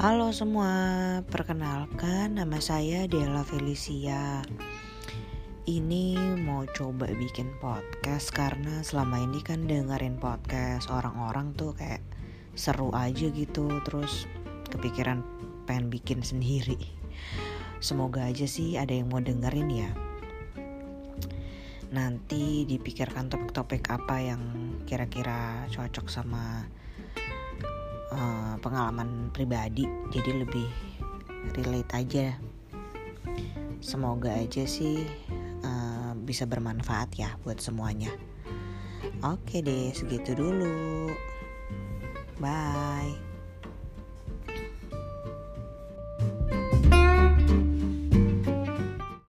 Halo semua, perkenalkan nama saya Della Felicia. Ini mau coba bikin podcast karena selama ini kan dengerin podcast orang-orang tuh kayak seru aja gitu, terus kepikiran pengen bikin sendiri. Semoga aja sih ada yang mau dengerin ya. Nanti dipikirkan topik-topik apa yang kira-kira cocok sama uh, pengalaman pribadi jadi lebih relate aja. Semoga aja sih uh, bisa bermanfaat ya buat semuanya. Oke deh segitu dulu. Bye